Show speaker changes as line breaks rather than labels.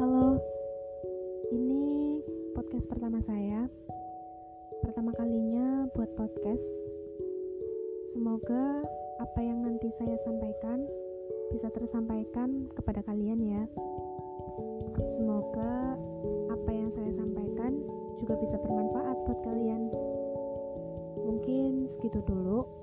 Halo, ini podcast pertama saya. Pertama kalinya buat podcast. Semoga apa yang nanti saya sampaikan bisa tersampaikan kepada kalian ya. Semoga apa yang saya sampaikan juga bisa bermanfaat buat kalian. Mungkin segitu dulu.